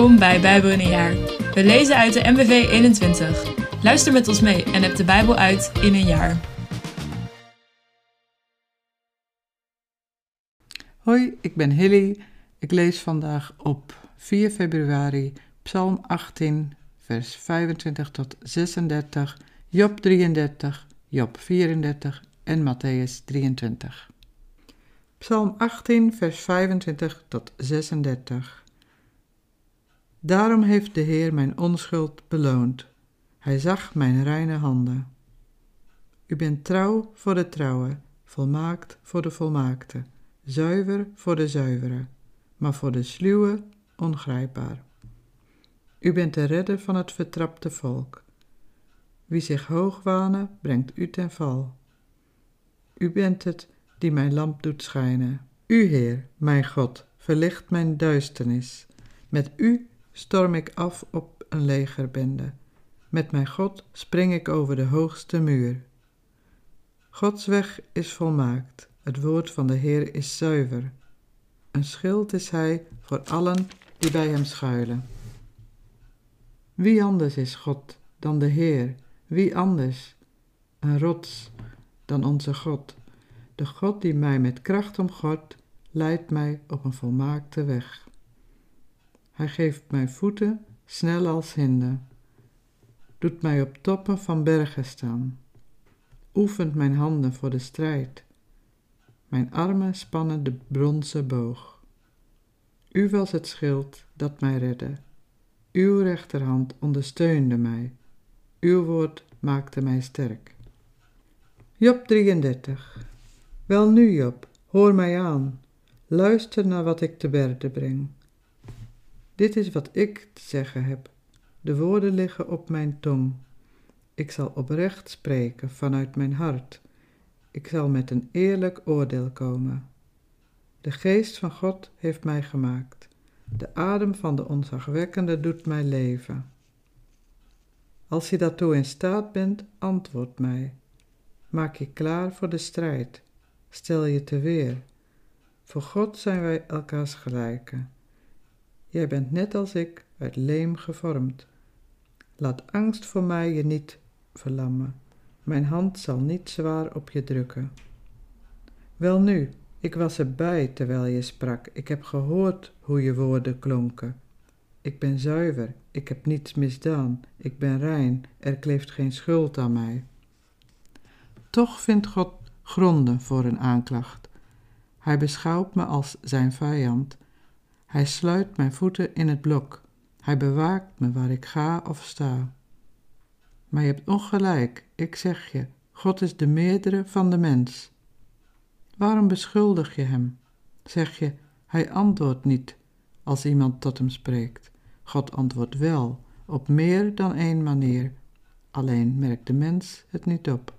Welkom bij Bijbel in een jaar. We lezen uit de MBV 21. Luister met ons mee en heb de Bijbel uit in een jaar. Hoi, ik ben Hilly. Ik lees vandaag op 4 februari Psalm 18, vers 25 tot 36, Job 33, Job 34 en Matthäus 23. Psalm 18, vers 25 tot 36. Daarom heeft de Heer mijn onschuld beloond. Hij zag mijn reine handen. U bent trouw voor de trouwe, volmaakt voor de volmaakte, zuiver voor de zuivere, maar voor de sluwe ongrijpbaar. U bent de redder van het vertrapte volk. Wie zich hoog wanen, brengt u ten val. U bent het die mijn lamp doet schijnen. U, Heer, mijn God, verlicht mijn duisternis. Met u storm ik af op een legerbende. Met mijn God spring ik over de hoogste muur. Gods weg is volmaakt, het woord van de Heer is zuiver. Een schild is hij voor allen die bij hem schuilen. Wie anders is God dan de Heer? Wie anders? Een rots dan onze God. De God die mij met kracht omgort, leidt mij op een volmaakte weg. Hij geeft mij voeten snel als hinden, doet mij op toppen van bergen staan, oefent mijn handen voor de strijd, mijn armen spannen de bronzen boog. U was het schild dat mij redde, uw rechterhand ondersteunde mij, uw woord maakte mij sterk. Job 33 Wel nu, Job, hoor mij aan, luister naar wat ik te berde breng. Dit is wat ik te zeggen heb. De woorden liggen op mijn tong. Ik zal oprecht spreken vanuit mijn hart. Ik zal met een eerlijk oordeel komen. De geest van God heeft mij gemaakt. De adem van de onzagwekkende doet mij leven. Als je daartoe in staat bent, antwoord mij. Maak je klaar voor de strijd. Stel je te weer. Voor God zijn wij elkaars gelijken. Jij bent net als ik uit leem gevormd. Laat angst voor mij je niet verlammen. Mijn hand zal niet zwaar op je drukken. Welnu, ik was erbij terwijl je sprak. Ik heb gehoord hoe je woorden klonken. Ik ben zuiver, ik heb niets misdaan, ik ben rein, er kleeft geen schuld aan mij. Toch vindt God gronden voor een aanklacht. Hij beschouwt me als zijn vijand hij sluit mijn voeten in het blok. Hij bewaakt me waar ik ga of sta. Maar je hebt ongelijk, ik zeg je, God is de meerdere van de mens. Waarom beschuldig je hem? Zeg je, hij antwoordt niet als iemand tot hem spreekt. God antwoordt wel, op meer dan één manier, alleen merkt de mens het niet op.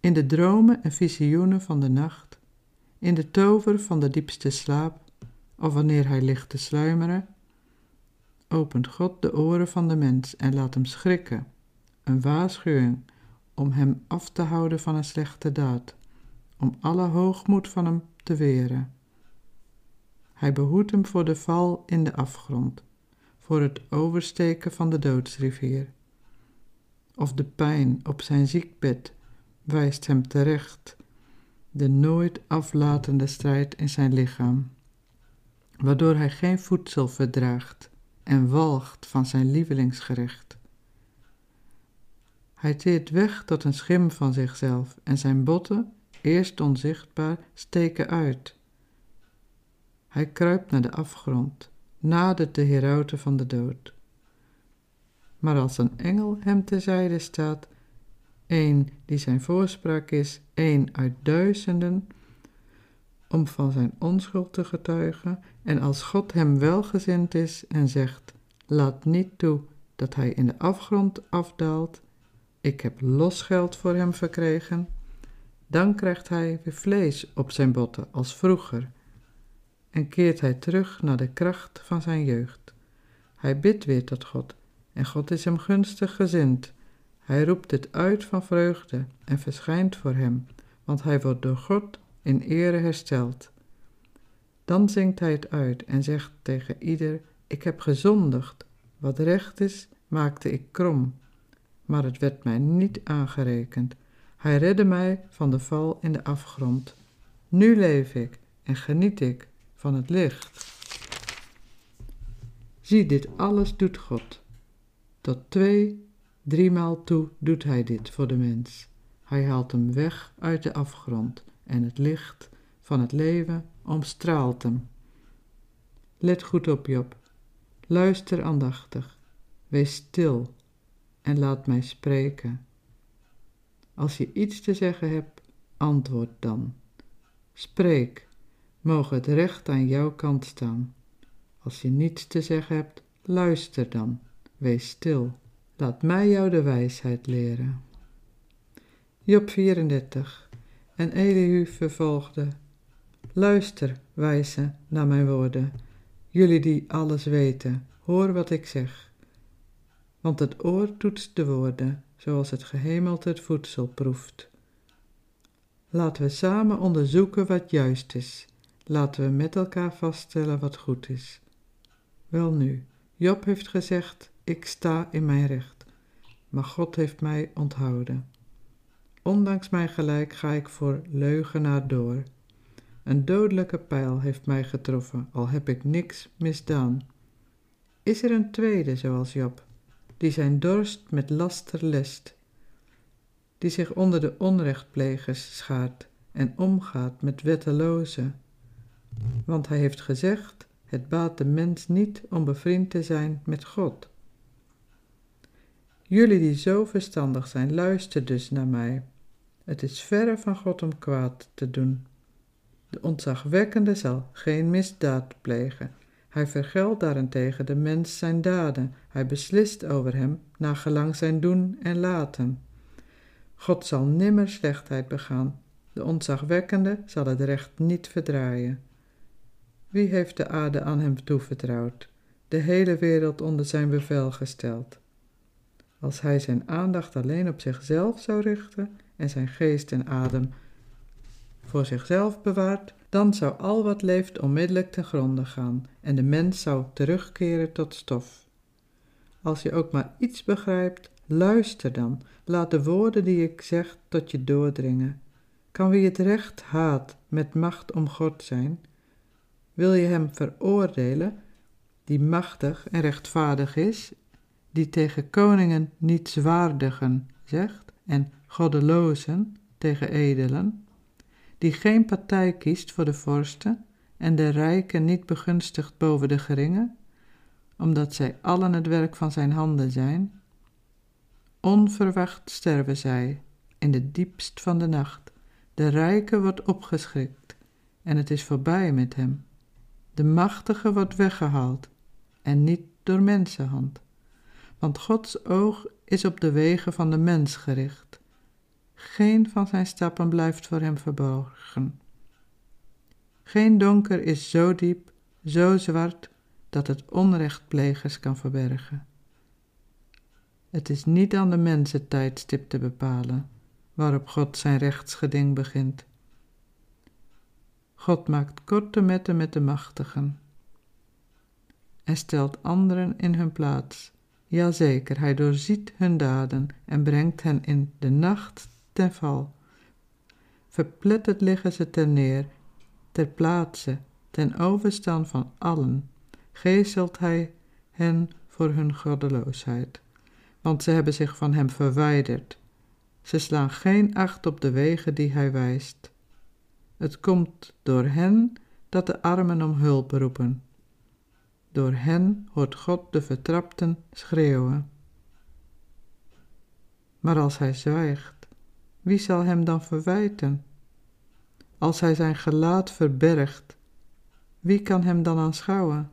In de dromen en visioenen van de nacht, in de tover van de diepste slaap, of wanneer hij ligt te sluimeren, opent God de oren van de mens en laat hem schrikken, een waarschuwing om hem af te houden van een slechte daad, om alle hoogmoed van hem te weren. Hij behoedt hem voor de val in de afgrond, voor het oversteken van de doodsrivier. Of de pijn op zijn ziekbed wijst hem terecht, de nooit aflatende strijd in zijn lichaam waardoor hij geen voedsel verdraagt en walgt van zijn lievelingsgerecht. Hij teert weg tot een schim van zichzelf en zijn botten, eerst onzichtbaar, steken uit. Hij kruipt naar de afgrond, nadert de herauten van de dood. Maar als een engel hem terzijde staat, een die zijn voorspraak is, een uit duizenden, om van zijn onschuld te getuigen, en als God hem welgezind is en zegt: Laat niet toe dat hij in de afgrond afdaalt, ik heb losgeld voor hem verkregen, dan krijgt hij weer vlees op zijn botten als vroeger en keert hij terug naar de kracht van zijn jeugd. Hij bidt weer tot God en God is hem gunstig gezind. Hij roept het uit van vreugde en verschijnt voor hem, want hij wordt door God in ere hersteld. Dan zingt hij het uit en zegt tegen ieder Ik heb gezondigd. Wat recht is, maakte ik krom. Maar het werd mij niet aangerekend. Hij redde mij van de val in de afgrond. Nu leef ik en geniet ik van het licht. Zie, dit alles doet God. Tot twee, driemaal toe doet Hij dit voor de mens. Hij haalt hem weg uit de afgrond en het licht van het leven omstraalt hem. Let goed op, Job. Luister aandachtig. Wees stil en laat mij spreken. Als je iets te zeggen hebt, antwoord dan. Spreek, mogen het recht aan jouw kant staan. Als je niets te zeggen hebt, luister dan. Wees stil. Laat mij jou de wijsheid leren. Job 34. En Elihu vervolgde: Luister, wijze, naar mijn woorden. Jullie die alles weten, hoor wat ik zeg. Want het oor toetst de woorden, zoals het gehemeld het voedsel proeft. Laten we samen onderzoeken wat juist is. Laten we met elkaar vaststellen wat goed is. Welnu, Job heeft gezegd: Ik sta in mijn recht, maar God heeft mij onthouden. Ondanks mijn gelijk ga ik voor leugenaar door. Een dodelijke pijl heeft mij getroffen, al heb ik niks misdaan. Is er een tweede zoals Job, die zijn dorst met laster lest, die zich onder de onrechtplegers schaart en omgaat met wettelozen? Want hij heeft gezegd, het baat de mens niet om bevriend te zijn met God. Jullie die zo verstandig zijn, luister dus naar mij. Het is verre van God om kwaad te doen. De ontzagwekkende zal geen misdaad plegen. Hij vergeldt daarentegen de mens zijn daden. Hij beslist over hem naar gelang zijn doen en laten. God zal nimmer slechtheid begaan. De ontzagwekkende zal het recht niet verdraaien. Wie heeft de aarde aan hem toevertrouwd, de hele wereld onder zijn bevel gesteld? Als hij zijn aandacht alleen op zichzelf zou richten en zijn geest en adem voor zichzelf bewaart, dan zou al wat leeft onmiddellijk ten gronde gaan en de mens zou terugkeren tot stof. Als je ook maar iets begrijpt, luister dan, laat de woorden die ik zeg tot je doordringen. Kan wie het recht haat met macht om God zijn? Wil je hem veroordelen, die machtig en rechtvaardig is, die tegen koningen nietswaardigen zegt en goddelozen tegen edelen? die geen partij kiest voor de vorsten en de rijken niet begunstigt boven de geringen, omdat zij allen het werk van zijn handen zijn. Onverwacht sterven zij in de diepst van de nacht. De rijke wordt opgeschrikt en het is voorbij met hem. De machtige wordt weggehaald en niet door mensenhand. Want Gods oog is op de wegen van de mens gericht geen van zijn stappen blijft voor hem verborgen. Geen donker is zo diep, zo zwart, dat het onrechtplegers kan verbergen. Het is niet aan de mensen tijdstip te bepalen waarop God zijn rechtsgeding begint. God maakt korte metten met de machtigen en stelt anderen in hun plaats. Jazeker, hij doorziet hun daden en brengt hen in de nacht ten val. Verpletterd liggen ze ter neer, ter plaatse, ten overstaan van allen, geestelt hij hen voor hun goddeloosheid, want ze hebben zich van hem verwijderd. Ze slaan geen acht op de wegen die hij wijst. Het komt door hen dat de armen om hulp roepen. Door hen hoort God de vertrapten schreeuwen. Maar als hij zwijgt, wie zal hem dan verwijten? Als hij zijn gelaat verbergt, wie kan hem dan aanschouwen?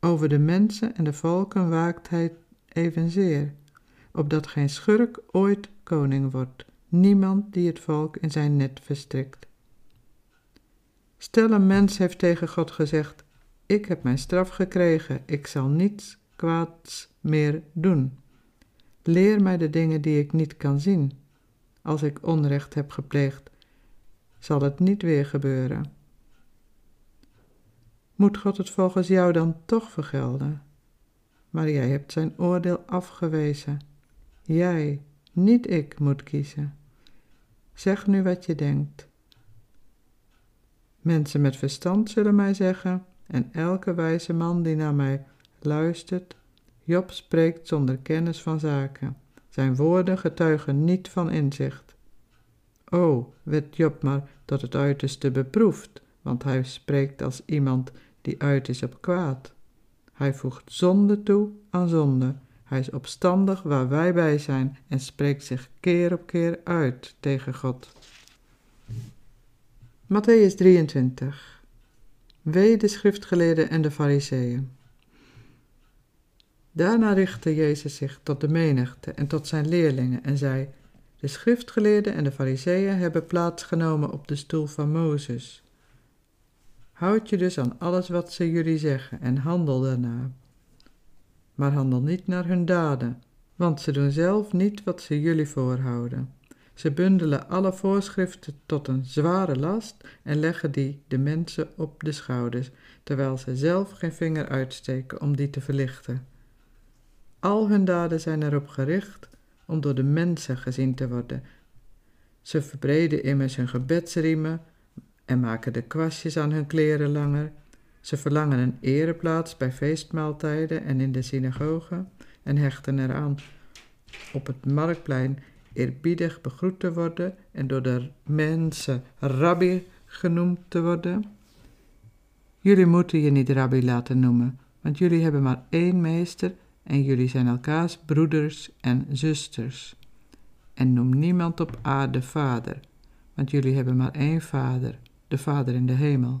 Over de mensen en de volken waakt hij evenzeer, opdat geen schurk ooit koning wordt, niemand die het volk in zijn net verstrikt. Stel een mens heeft tegen God gezegd, ik heb mijn straf gekregen, ik zal niets kwaads meer doen. Leer mij de dingen die ik niet kan zien. Als ik onrecht heb gepleegd, zal het niet weer gebeuren. moet God het volgens jou dan toch vergelden? Maar jij hebt zijn oordeel afgewezen. Jij, niet ik, moet kiezen. Zeg nu wat je denkt. Mensen met verstand zullen mij zeggen, en elke wijze man die naar mij luistert, Job spreekt zonder kennis van zaken. Zijn woorden getuigen niet van inzicht. O, werd Job maar tot het uiterste beproefd, want hij spreekt als iemand die uit is op kwaad. Hij voegt zonde toe aan zonde. Hij is opstandig waar wij bij zijn en spreekt zich keer op keer uit tegen God. Matthäus 23 Wee de schriftgeleerden en de fariseeën. Daarna richtte Jezus zich tot de menigte en tot zijn leerlingen en zei: De schriftgeleerden en de fariseeën hebben plaatsgenomen op de stoel van Mozes. Houd je dus aan alles wat ze jullie zeggen en handel daarna. Maar handel niet naar hun daden, want ze doen zelf niet wat ze jullie voorhouden. Ze bundelen alle voorschriften tot een zware last en leggen die de mensen op de schouders, terwijl ze zelf geen vinger uitsteken om die te verlichten. Al hun daden zijn erop gericht om door de mensen gezien te worden. Ze verbreden immers hun gebedsriemen en maken de kwastjes aan hun kleren langer. Ze verlangen een ereplaats bij feestmaaltijden en in de synagogen en hechten eraan op het marktplein eerbiedig begroet te worden en door de mensen rabbi genoemd te worden. Jullie moeten je niet rabbi laten noemen, want jullie hebben maar één meester en jullie zijn elkaars broeders en zusters. En noem niemand op aarde vader, want jullie hebben maar één vader, de Vader in de hemel.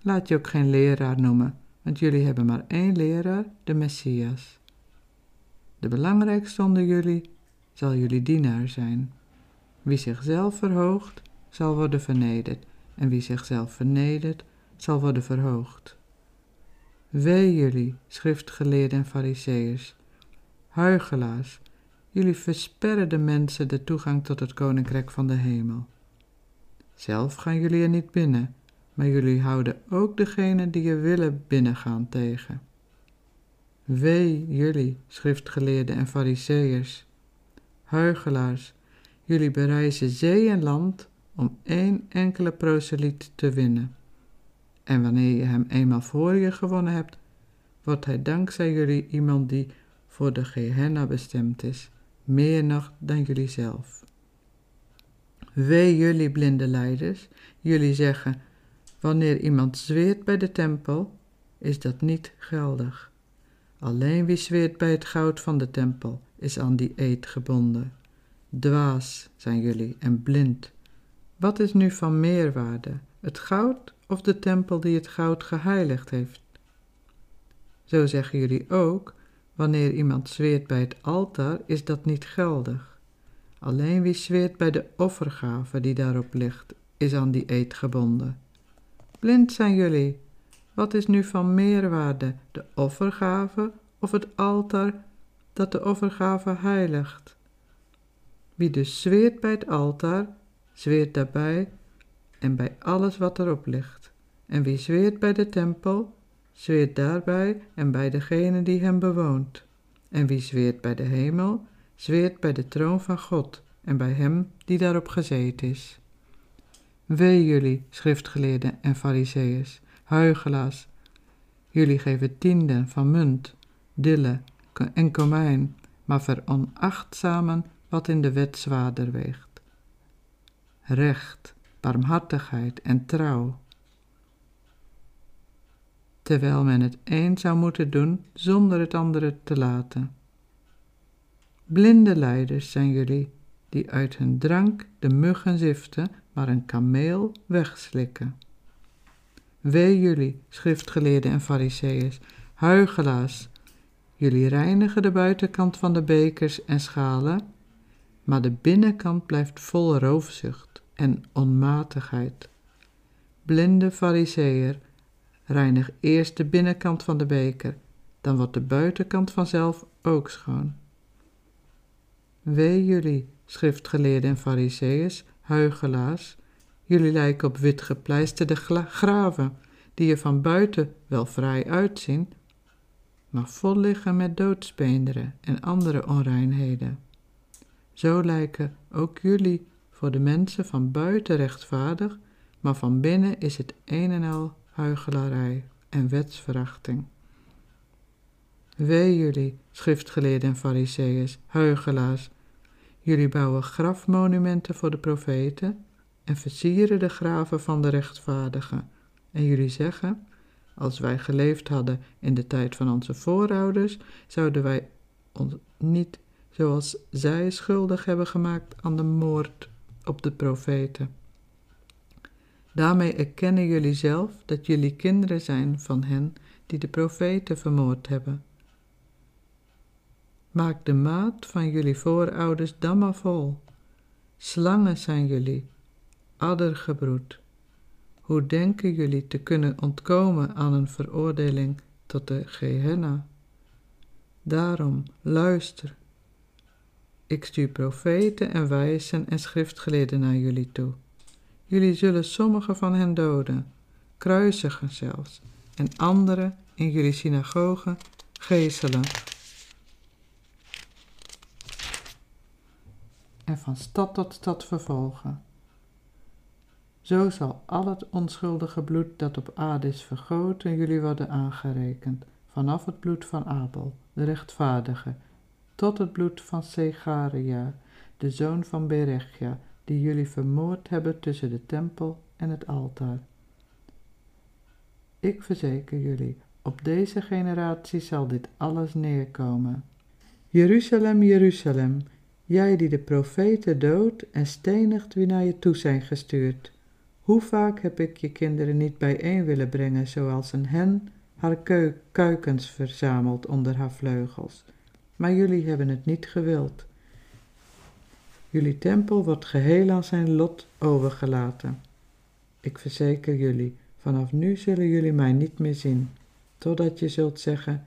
Laat je ook geen leraar noemen, want jullie hebben maar één leraar, de Messias. De belangrijkste onder jullie zal jullie dienaar zijn. Wie zichzelf verhoogt, zal worden vernederd, en wie zichzelf vernedert, zal worden verhoogd. Wee jullie, schriftgeleerden en fariseeërs, huigelaars, jullie versperren de mensen de toegang tot het koninkrijk van de hemel. Zelf gaan jullie er niet binnen, maar jullie houden ook degene die je willen binnengaan tegen. Wee jullie, schriftgeleerden en fariseeërs, huigelaars, jullie bereizen zee en land om één enkele proseliet te winnen. En wanneer je hem eenmaal voor je gewonnen hebt, wordt hij dankzij jullie iemand die voor de Gehenna bestemd is, meer nog dan jullie zelf. Wee jullie blinde leiders, jullie zeggen, wanneer iemand zweert bij de tempel, is dat niet geldig. Alleen wie zweert bij het goud van de tempel, is aan die eed gebonden. Dwaas zijn jullie en blind. Wat is nu van meerwaarde, het goud of de tempel die het goud geheiligd heeft? Zo zeggen jullie ook, wanneer iemand zweert bij het altaar, is dat niet geldig. Alleen wie zweert bij de offergave die daarop ligt, is aan die eed gebonden. Blind zijn jullie. Wat is nu van meerwaarde, de offergave of het altaar dat de offergave heiligt? Wie dus zweert bij het altaar, zweert daarbij en bij alles wat erop ligt. En wie zweert bij de tempel, zweert daarbij en bij degene die hem bewoont. En wie zweert bij de hemel, zweert bij de troon van God en bij hem die daarop gezeten is. Wee jullie, schriftgeleerden en fariseeërs, huigelaars, jullie geven tienden van munt, dille en komijn, maar veronachtzamen wat in de wet zwaarder weegt. Recht, barmhartigheid en trouw. Terwijl men het een zou moeten doen zonder het andere te laten. Blinde leiders zijn jullie, die uit hun drank de muggen ziften, maar een kameel wegslikken. Wee jullie, schriftgeleerden en fariseeërs, huigelaars, jullie reinigen de buitenkant van de bekers en schalen, maar de binnenkant blijft vol roofzucht en onmatigheid. Blinde fariseer, reinig eerst de binnenkant van de beker, dan wordt de buitenkant vanzelf ook schoon. Wee jullie, schriftgeleerden en fariseeërs, huigelaars, jullie lijken op wit gepleisterde graven, die er van buiten wel vrij uitzien, maar vol liggen met doodsbeenderen en andere onreinheden. Zo lijken ook jullie voor de mensen van buiten rechtvaardig, maar van binnen is het een en al huichelarij en wetsverachting. Wee jullie, schriftgeleerden en fariseeërs, huigelaars, jullie bouwen grafmonumenten voor de profeten en versieren de graven van de rechtvaardigen. En jullie zeggen, als wij geleefd hadden in de tijd van onze voorouders, zouden wij ons niet zoals zij schuldig hebben gemaakt aan de moord op de profeten. Daarmee erkennen jullie zelf dat jullie kinderen zijn van hen die de profeten vermoord hebben. Maak de maat van jullie voorouders dan vol. Slangen zijn jullie, addergebroed. Hoe denken jullie te kunnen ontkomen aan een veroordeling tot de Gehenna? Daarom, luister. Ik stuur profeten en wijzen en schriftgeleerden naar jullie toe. Jullie zullen sommige van hen doden, kruisigen zelfs, en anderen in jullie synagogen geeselen. En van stad tot stad vervolgen. Zo zal al het onschuldige bloed dat op aarde is vergoten jullie worden aangerekend, vanaf het bloed van Abel, de rechtvaardige, tot het bloed van Segaria, de zoon van Berechia, die jullie vermoord hebben tussen de tempel en het altaar. Ik verzeker jullie, op deze generatie zal dit alles neerkomen. Jeruzalem, Jeruzalem, jij die de profeten doodt en stenigt wie naar je toe zijn gestuurd. Hoe vaak heb ik je kinderen niet bijeen willen brengen, zoals een hen haar kuikens verzamelt onder haar vleugels. Maar jullie hebben het niet gewild. Jullie tempel wordt geheel aan zijn lot overgelaten. Ik verzeker jullie, vanaf nu zullen jullie mij niet meer zien, totdat je zult zeggen,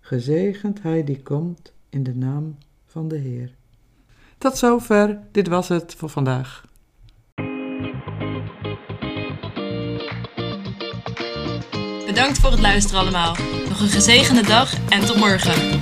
gezegend hij die komt in de naam van de Heer. Tot zover, dit was het voor vandaag. Bedankt voor het luisteren allemaal. Nog een gezegende dag en tot morgen.